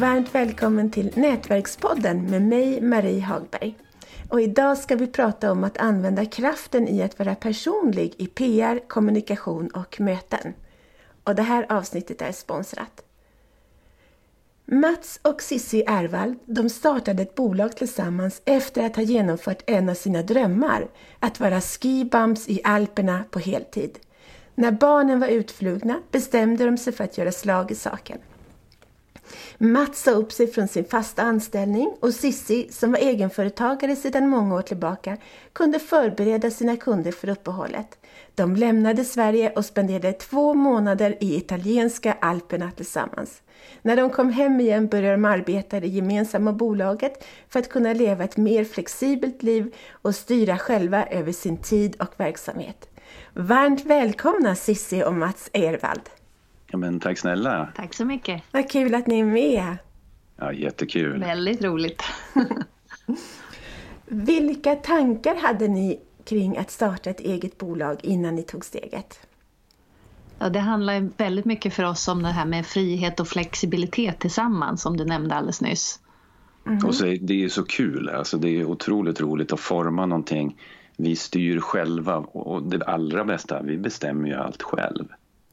Varmt välkommen till Nätverkspodden med mig Marie Hagberg. Och idag ska vi prata om att använda kraften i att vara personlig i PR, kommunikation och möten. Och det här avsnittet är sponsrat. Mats och Sissi Ervald, de startade ett bolag tillsammans efter att ha genomfört en av sina drömmar, att vara skibums i Alperna på heltid. När barnen var utflugna bestämde de sig för att göra slag i saken. Mats sa upp sig från sin fasta anställning och Sissi, som var egenföretagare sedan många år tillbaka, kunde förbereda sina kunder för uppehållet. De lämnade Sverige och spenderade två månader i italienska Alperna tillsammans. När de kom hem igen började de arbeta i det gemensamma bolaget för att kunna leva ett mer flexibelt liv och styra själva över sin tid och verksamhet. Varmt välkomna Sissi och Mats Ervald! Ja, men tack snälla! Tack så mycket! Vad kul att ni är med! Ja, jättekul! Väldigt roligt! Vilka tankar hade ni kring att starta ett eget bolag innan ni tog steget? Ja, det handlar väldigt mycket för oss om det här med frihet och flexibilitet tillsammans som du nämnde alldeles nyss. Mm. Och så är det är så kul, alltså det är otroligt roligt att forma någonting. Vi styr själva och det allra bästa, vi bestämmer ju allt själv.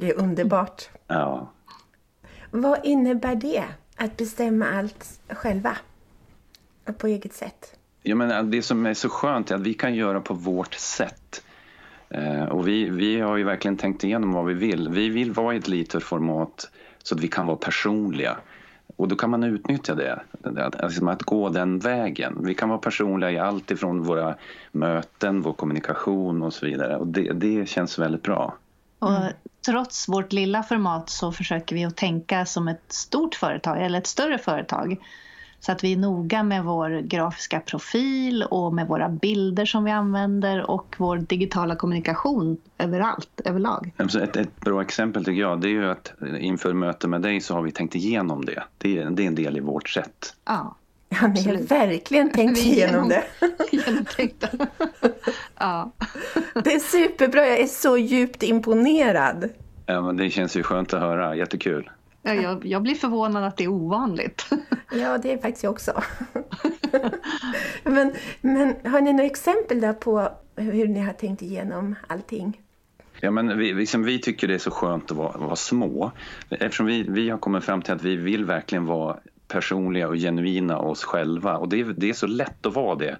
Det är underbart. Ja. Vad innebär det, att bestämma allt själva? På eget sätt? Ja, men det som är så skönt är att vi kan göra på vårt sätt. Eh, och vi, vi har ju verkligen tänkt igenom vad vi vill. Vi vill vara i ett litet format så att vi kan vara personliga. Och då kan man utnyttja det, alltså att gå den vägen. Vi kan vara personliga i allt ifrån våra möten, vår kommunikation och så vidare. Och det, det känns väldigt bra. Och trots vårt lilla format så försöker vi att tänka som ett stort företag eller ett större företag. Så att vi är noga med vår grafiska profil och med våra bilder som vi använder och vår digitala kommunikation överallt, överlag. Ett, ett bra exempel tycker jag det är ju att inför möte med dig så har vi tänkt igenom det. Det är, det är en del i vårt sätt. Ja. Ja, ni har verkligen tänkt igenom det. Genomtänkta. ja. Det är superbra, jag är så djupt imponerad. Ja, men det känns ju skönt att höra, jättekul. Ja, jag, jag blir förvånad att det är ovanligt. Ja, det är faktiskt jag också. men, men har ni några exempel där på hur ni har tänkt igenom allting? Ja, men vi, liksom, vi tycker det är så skönt att vara, vara små. Eftersom vi, vi har kommit fram till att vi vill verkligen vara personliga och genuina oss själva. Och det är, det är så lätt att vara det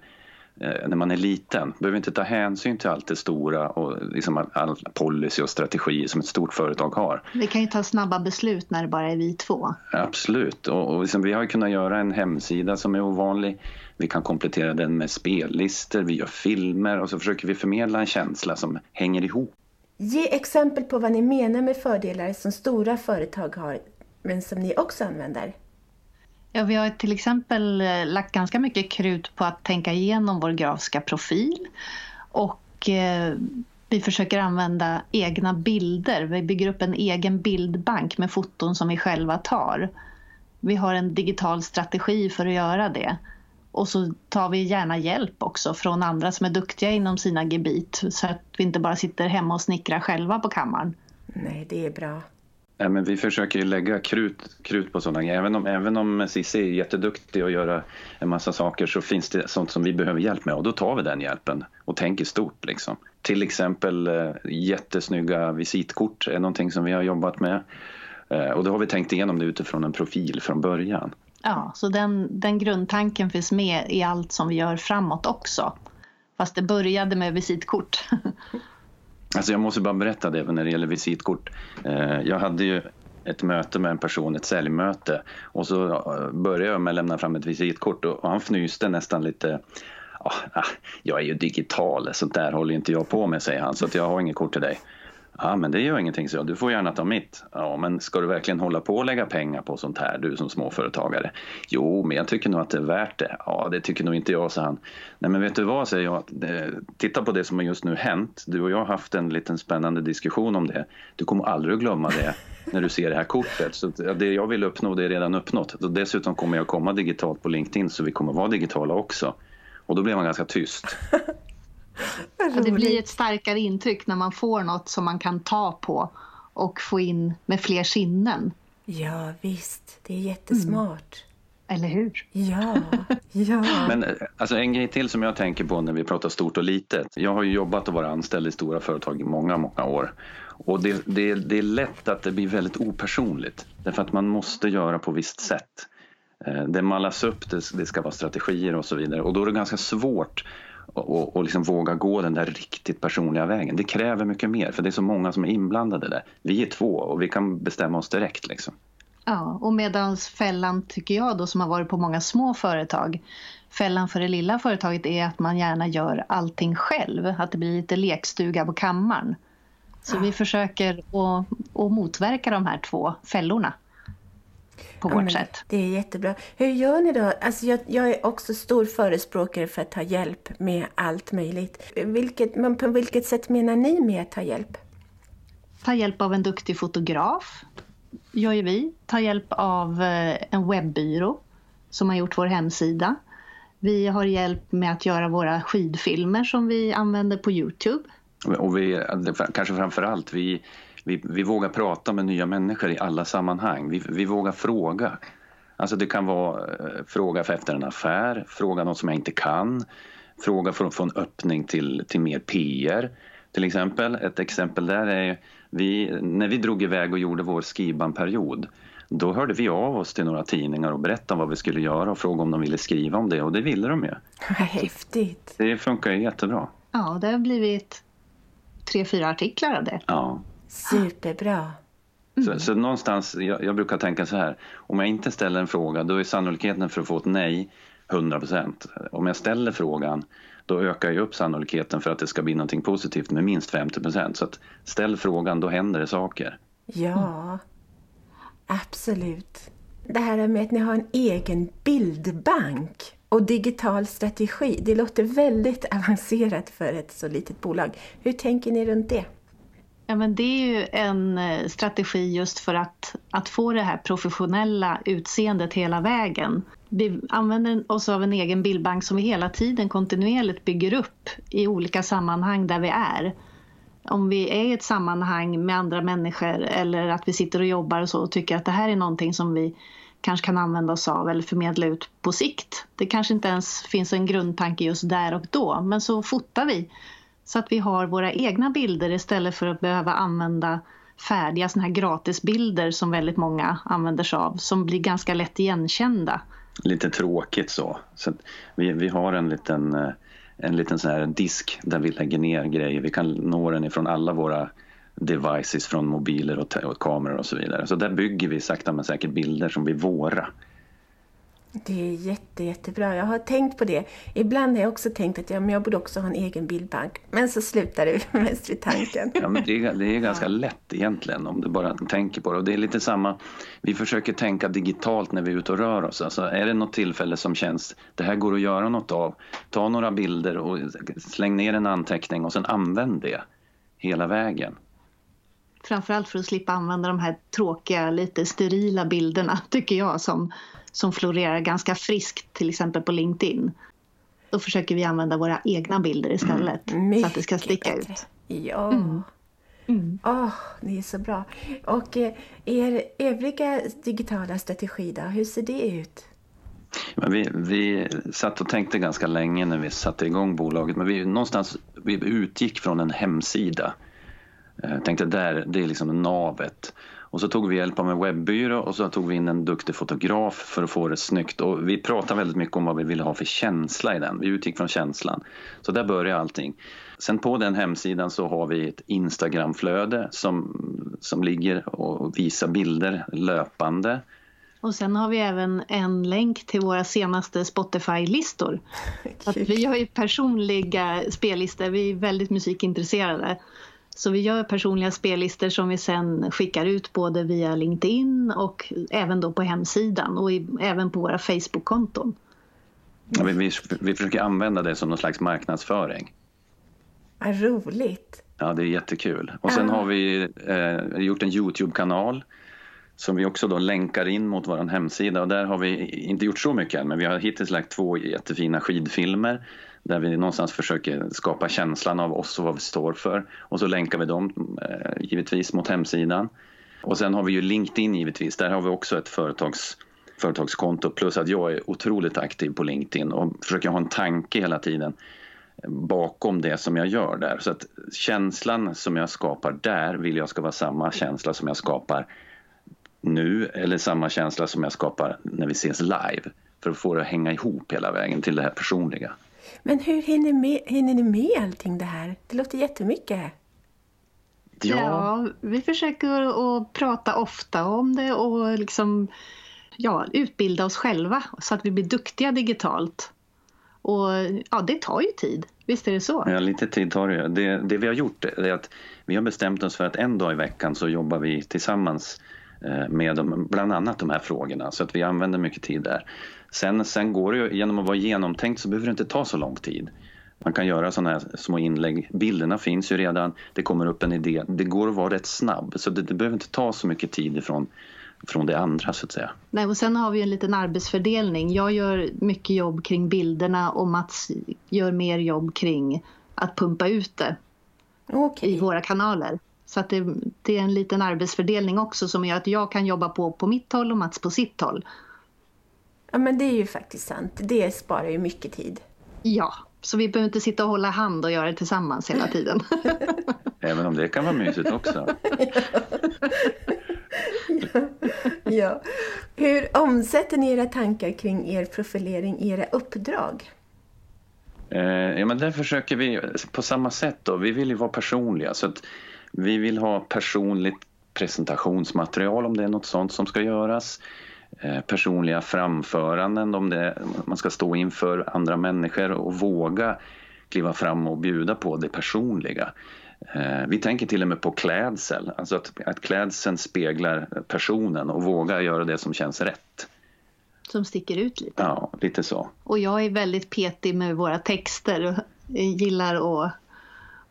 eh, när man är liten. Behöver inte ta hänsyn till allt det stora och liksom all policy och strategi som ett stort företag har. Vi kan ju ta snabba beslut när det bara är vi två. Absolut. Och, och liksom, vi har kunnat göra en hemsida som är ovanlig. Vi kan komplettera den med spellistor, vi gör filmer och så försöker vi förmedla en känsla som hänger ihop. Ge exempel på vad ni menar med fördelar som stora företag har men som ni också använder. Ja, vi har till exempel eh, lagt ganska mycket krut på att tänka igenom vår grafiska profil och eh, vi försöker använda egna bilder. Vi bygger upp en egen bildbank med foton som vi själva tar. Vi har en digital strategi för att göra det. Och så tar vi gärna hjälp också från andra som är duktiga inom sina gebit så att vi inte bara sitter hemma och snickrar själva på kammaren. Nej, det är bra. Ja, men vi försöker lägga krut, krut på sådana grejer. Även om, även om Cissi är jätteduktig och göra en massa saker så finns det sånt som vi behöver hjälp med och då tar vi den hjälpen och tänker stort. Liksom. Till exempel eh, jättesnygga visitkort är någonting som vi har jobbat med. Eh, och då har vi tänkt igenom det utifrån en profil från början. Ja, så den, den grundtanken finns med i allt som vi gör framåt också. Fast det började med visitkort. Alltså jag måste bara berätta det när det gäller visitkort. Eh, jag hade ju ett möte med en person, ett säljmöte och så började jag med att lämna fram ett visitkort och han fnyste nästan lite ah, jag är ju digital, sånt där håller inte jag på med, säger han, så att jag har inget kort till dig. Ja, men det gör ingenting, så jag. Du får gärna ta mitt. Ja, men ska du verkligen hålla på och lägga pengar på sånt här, du som småföretagare? Jo, men jag tycker nog att det är värt det. Ja, det tycker nog inte jag, sa han. Nej, men vet du vad, säger jag. Titta på det som har just nu hänt. Du och jag har haft en liten spännande diskussion om det. Du kommer aldrig att glömma det när du ser det här kortet. Så det jag vill uppnå, det är redan uppnått. Och dessutom kommer jag komma digitalt på LinkedIn, så vi kommer vara digitala också. Och då blev man ganska tyst. Ja, det blir ett starkare intryck när man får något som man kan ta på och få in med fler sinnen. Ja, visst. Det är jättesmart. Eller hur? Ja, ja. Men eh, alltså, en grej till som jag tänker på när vi pratar stort och litet. Jag har ju jobbat och varit anställd i stora företag i många, många år. Och det, det, det är lätt att det blir väldigt opersonligt. Därför att man måste göra på visst sätt. Eh, Det mallas upp, det, det ska vara strategier och så vidare. Och då är det ganska svårt och, och liksom våga gå den där riktigt personliga vägen. Det kräver mycket mer för det är så många som är inblandade där. Vi är två och vi kan bestämma oss direkt. Liksom. Ja, och medans fällan tycker jag då som har varit på många små företag Fällan för det lilla företaget är att man gärna gör allting själv, att det blir lite lekstuga på kammaren. Så Ja. vi försöker att, att motverka de här två fällorna på Ja, vårt men sätt. Det är jättebra. Hur gör ni då? Alltså jag, jag är också stor förespråkare för att ta hjälp med allt möjligt. Vilket, men på vilket sätt menar ni med att ta hjälp? Ta hjälp av en duktig fotograf, gör ju vi. Ta hjälp av eh, en webbyrå som har gjort vår hemsida. Vi har hjälp med att göra våra skidfilmer som vi använder på Youtube. Och vi, det- kanske framför allt, vi, vi, vi vågar prata med nya människor i alla sammanhang. Vi, vi vågar fråga. Alltså det kan vara eh, fråga för efter en affär, fråga något som jag inte kan, fråga för att få en öppning till, till mer PR. Till exempel, ett exempel där är vi, när vi drog iväg och gjorde vår skibanperiod då hörde vi av oss till några tidningar och berättade vad vi skulle göra och frågade om de ville skriva om det och det ville de ju. Häftigt! Det funkar ju jättebra. Ja, det har blivit tre, fyra artiklar av det. Ja. Superbra! Så, så någonstans, jag, jag brukar tänka så här, om jag inte ställer en fråga då är sannolikheten för att få ett nej 100 procent. Om jag ställer frågan då ökar ju upp sannolikheten för att det ska bli någonting positivt med minst 50 procent. Så att ställ frågan, då händer det saker. Ja, absolut. Det här med att ni har en egen bildbank och digital strategi, det låter väldigt avancerat för ett så litet bolag. Hur tänker ni runt det? Ja, men det är ju en eh, strategi just för att, att få det här professionella utseendet hela vägen. Vi använder oss av en egen bildbank som vi hela tiden kontinuerligt bygger upp i olika sammanhang där vi är. Om vi är i ett sammanhang med andra människor eller att vi sitter och jobbar och så och tycker att det här är någonting som vi kanske kan använda oss av eller förmedla ut på sikt. Det kanske inte ens finns en grundtanke just där och då, men så fotar vi så att vi har våra egna bilder istället för att behöva använda färdiga såna här gratisbilder som väldigt många använder sig av som blir ganska lätt igenkända. Lite tråkigt så. så vi, vi har en liten, eh, en liten sån här disk där vi lägger ner grejer. Vi kan nå den ifrån alla våra devices från mobiler och, och kameror och så vidare. Så där bygger vi sakta men säkert bilder som blir våra. Det är jätte, jättebra. Jag har tänkt på det. Ibland har jag också tänkt att ja, men jag borde också ha en egen bildbank. Men så slutar det mest vid tanken. Ja, men det, är, det är ganska lätt egentligen om du bara tänker på det. Och det är lite samma, vi försöker tänka digitalt när vi är ute och rör oss. Alltså, är det något tillfälle som känns, det här går att göra något av, ta några bilder och släng ner en anteckning och sen använd det hela vägen. Framförallt för att slippa använda de här tråkiga, lite sterila bilderna tycker jag som, som florerar ganska friskt till exempel på LinkedIn. Då försöker vi använda våra egna bilder istället så att det ska sticka bättre. ut. Ja. Mm. Åh, ni är så bra. Och eh, er övriga digitala strategi då, hur ser det ut? Men vi, vi satt och tänkte ganska länge när vi satte igång bolaget men vi, någonstans, vi utgick från en hemsida. Jag tänkte där, det är liksom navet. Och så tog vi hjälp av en webbyrå och så tog vi in en duktig fotograf för att få det snyggt. Och vi pratade väldigt mycket om vad vi ville ha för känsla i den. Vi utgick från känslan. Så där började allting. Sen på den hemsidan så har vi ett Instagramflöde som, som ligger och visar bilder löpande. Och sen har vi även en länk till våra senaste Spotify-listor. Att vi har ju personliga spellistor, vi är väldigt musikintresserade. Så vi gör personliga spellistor som vi sen skickar ut både via LinkedIn och även då på hemsidan och i, även på våra Facebook-konton. Ja, Vi, vi, vi försöker använda det som någon slags marknadsföring. Vad roligt! Ja, det är jättekul. Och sen Ah. har vi eh, gjort en Youtube-kanal som vi också då länkar in mot vår hemsida. Och där har vi inte gjort så mycket än, men vi har hittills lagt två jättefina skidfilmer där vi någonstans försöker skapa känslan av oss och vad vi står för. Och så länkar vi dem eh, givetvis mot hemsidan. Och sen har vi ju LinkedIn givetvis. Där har vi också ett företags, företagskonto. Plus att jag är otroligt aktiv på LinkedIn och försöker ha en tanke hela tiden bakom det som jag gör där. Så att känslan som jag skapar där vill jag ska vara samma känsla som jag skapar nu eller samma känsla som jag skapar när vi ses live. För att få det att hänga ihop hela vägen till det här personliga. Men hur hinner, med, hinner ni med allting det här? Det låter jättemycket. Ja, ja vi försöker att prata ofta om det och liksom ja, utbilda oss själva så att vi blir duktiga digitalt. Och ja, det tar ju tid. Visst är det så? Ja, lite tid tar det. det. Det vi har gjort är att vi har bestämt oss för att en dag i veckan så jobbar vi tillsammans med de, bland annat de här frågorna så att vi använder mycket tid där. Sen, sen går det ju, genom att vara genomtänkt så behöver det inte ta så lång tid. Man kan göra sådana här små inlägg. Bilderna finns ju redan, det kommer upp en idé. Det går att vara rätt snabb så det, det behöver inte ta så mycket tid ifrån från det andra så att säga. Nej, och sen har vi en liten arbetsfördelning. Jag gör mycket jobb kring bilderna och Mats gör mer jobb kring att pumpa ut det okay. i våra kanaler. Så att det, det, är en liten arbetsfördelning också som gör att jag kan jobba på, på mitt håll och Mats på sitt håll. Ja men det är ju faktiskt sant. Det sparar ju mycket tid. Ja, så vi behöver inte sitta och hålla hand och göra det tillsammans hela tiden. Även om det kan vara mysigt också. ja. Hur omsätter ni era tankar kring er profilering i era uppdrag? Eh, ja, men där försöker vi på samma sätt. Då. Vi vill ju vara personliga. så att Vi vill ha personligt presentationsmaterial om det är något sånt som ska göras. Eh, personliga framföranden om det, man ska stå inför andra människor och våga kliva fram och bjuda på det personliga. Eh, vi tänker till och med på klädsel, alltså att, att klädseln speglar personen och vågar göra det som känns rätt. Som sticker ut lite? Ja, lite så. Och jag är väldigt petig med våra texter och gillar att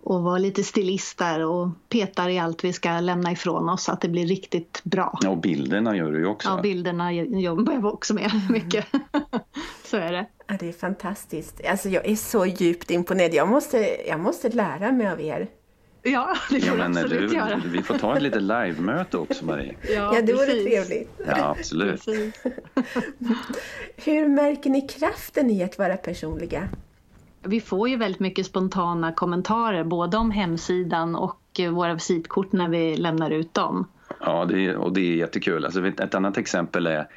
och vara lite stilist där och petar i allt vi ska lämna ifrån oss så att det blir riktigt bra. Ja, och bilderna gör du ju också. Ja, bilderna jobbar jag också med mycket. så är det. Ja, det är fantastiskt. Alltså jag är så djupt imponerad. Jag måste, jag måste lära mig av er. Ja, det får ja, du absolut du, göra. Vi får ta ett litet live-möte också, Marie. Ja, ja det vore trevligt. Ja, absolut. Hur märker ni kraften i att vara personliga? Vi får ju väldigt mycket spontana kommentarer både om hemsidan och våra visitkort när vi lämnar ut dem. Ja, det är, och det är jättekul. Alltså, ett annat exempel är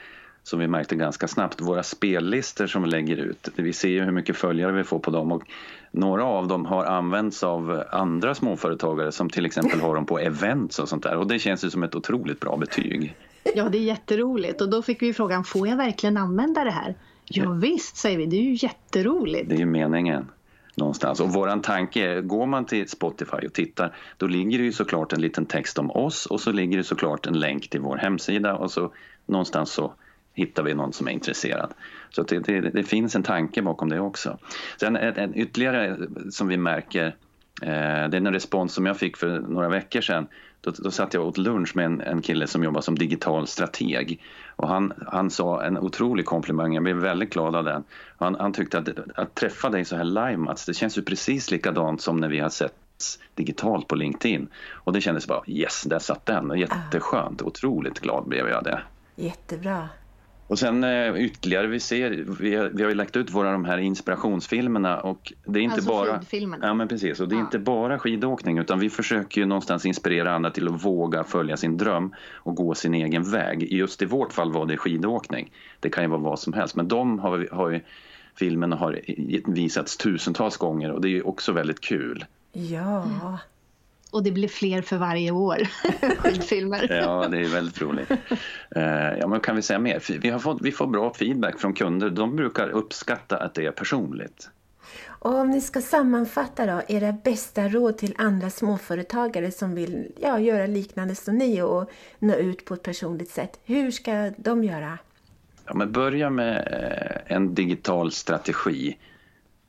som vi märkte ganska snabbt, våra spellistor som vi lägger ut. Vi ser ju hur mycket följare vi får på dem och några av dem har använts av andra småföretagare som till exempel har dem på events och sånt där och det känns ju som ett otroligt bra betyg. Ja, det är jätteroligt och då fick vi frågan, får jag verkligen använda det här? Ja, visst, säger vi, det är ju jätteroligt. Det är ju meningen någonstans. Och våran tanke är, går man till Spotify och tittar, då ligger det ju såklart en liten text om oss och så ligger det såklart en länk till vår hemsida och så någonstans så hittar vi någon som är intresserad. Så det, det, det finns en tanke bakom det också. Sen en, en ytterligare som vi märker, Eh, det är en respons som jag fick för några veckor sedan. Då, då satt jag åt lunch med en, en kille som jobbar som digital strateg. Och han, han sa en otrolig komplimang, jag blev väldigt glad av den. Han, han tyckte att, att träffa dig så här live Mats, det känns ju precis likadant som när vi har sett digitalt på LinkedIn. Och det kändes bara yes, där satt den. Jätteskönt, otroligt glad blev jag det. Jättebra. Och sen eh, ytterligare, vi ser, vi har, vi har ju lagt ut våra de här inspirationsfilmerna och det är inte alltså bara... skidfilmerna? Ja men precis, och det är ja. inte bara skidåkning utan vi försöker ju någonstans inspirera andra till att våga följa sin dröm och gå sin egen väg. Just i vårt fall var det skidåkning. Det kan ju vara vad som helst men de har, har ju, filmerna har visats tusentals gånger och det är ju också väldigt kul. Ja. Mm. Och det blir fler för varje år, skidfilmer. ja, det är väldigt roligt. Uh, ja, men kan vi säga mer? Vi, har fått, vi får bra feedback från kunder. De brukar uppskatta att det är personligt. Och om ni ska sammanfatta då, era bästa råd till andra småföretagare som vill ja, göra liknande som ni och nå ut på ett personligt sätt. Hur ska de göra? Ja, men börja med eh, en digital strategi.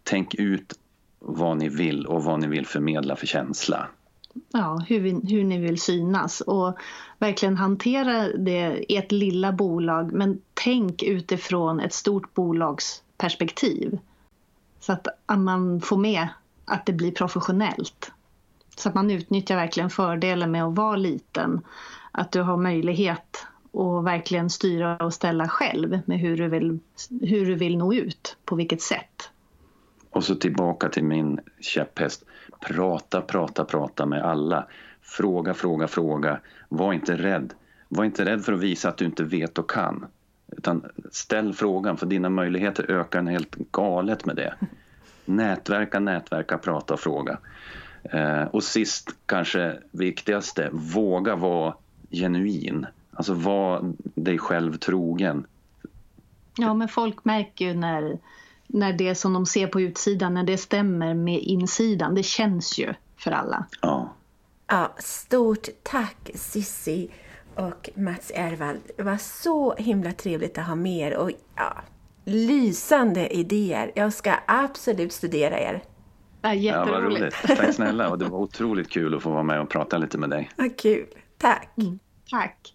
Tänk ut vad ni vill och vad ni vill förmedla för känsla ja, hur, vi, hur ni vill synas och verkligen hantera det i ett lilla bolag men tänk utifrån ett stort bolags perspektiv. Så att man får med att det blir professionellt. Så att man utnyttjar verkligen fördelen med att vara liten. att du har möjlighet att verkligen styra och ställa själv med hur du vill, hur du vill nå ut, på vilket sätt. Och så tillbaka till min käpphäst. Prata, prata, prata med alla. Fråga, fråga, fråga. Var inte rädd. Var inte rädd för att visa att du inte vet och kan. Utan ställ frågan, för dina möjligheter ökar helt galet med det. Nätverka, nätverka, prata och fråga. Eh, och sist, kanske viktigaste, våga vara genuin. Alltså var dig själv trogen. Ja, men folk märker ju när, när det som de ser på utsidan, när det stämmer med insidan. Det känns ju för alla. Ja. Ja, stort tack Sissi och Mats Ervald. Det var så himla trevligt att ha med er och ja, lysande idéer. Jag ska absolut studera er. Ja, Ja, vad jätteroligt. roligt. Tack snälla. Och det var otroligt kul att få vara med och prata lite med dig. Vad kul. Tack. Tack.